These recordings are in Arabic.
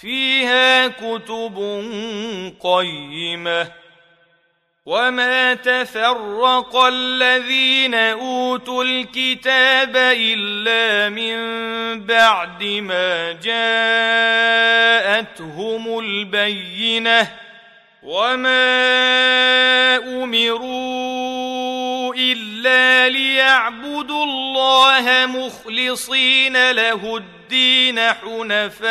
فيها كتب قيمة. وما تفرق الذين اوتوا الكتاب الا من بعد ما جاءتهم البينه. وما الا ليعبدوا الله مخلصين له الدين حنفاء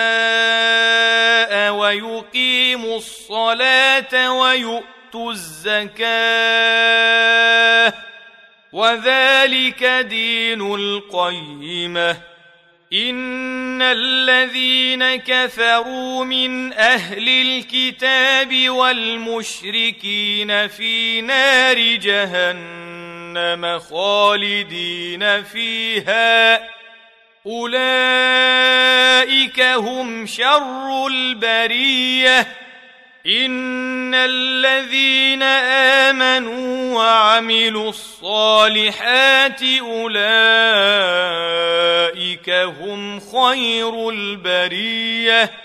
ويقيموا الصلاة ويؤتوا الزكاة وذلك دين القيمة. إن الذين كفروا من أهل الكتاب والمشركين في نار جهنم خالدين فيها. أولئك هم شر البرية. إن الذين آمنوا وعملوا الصالحات أولئك هم خير البرية.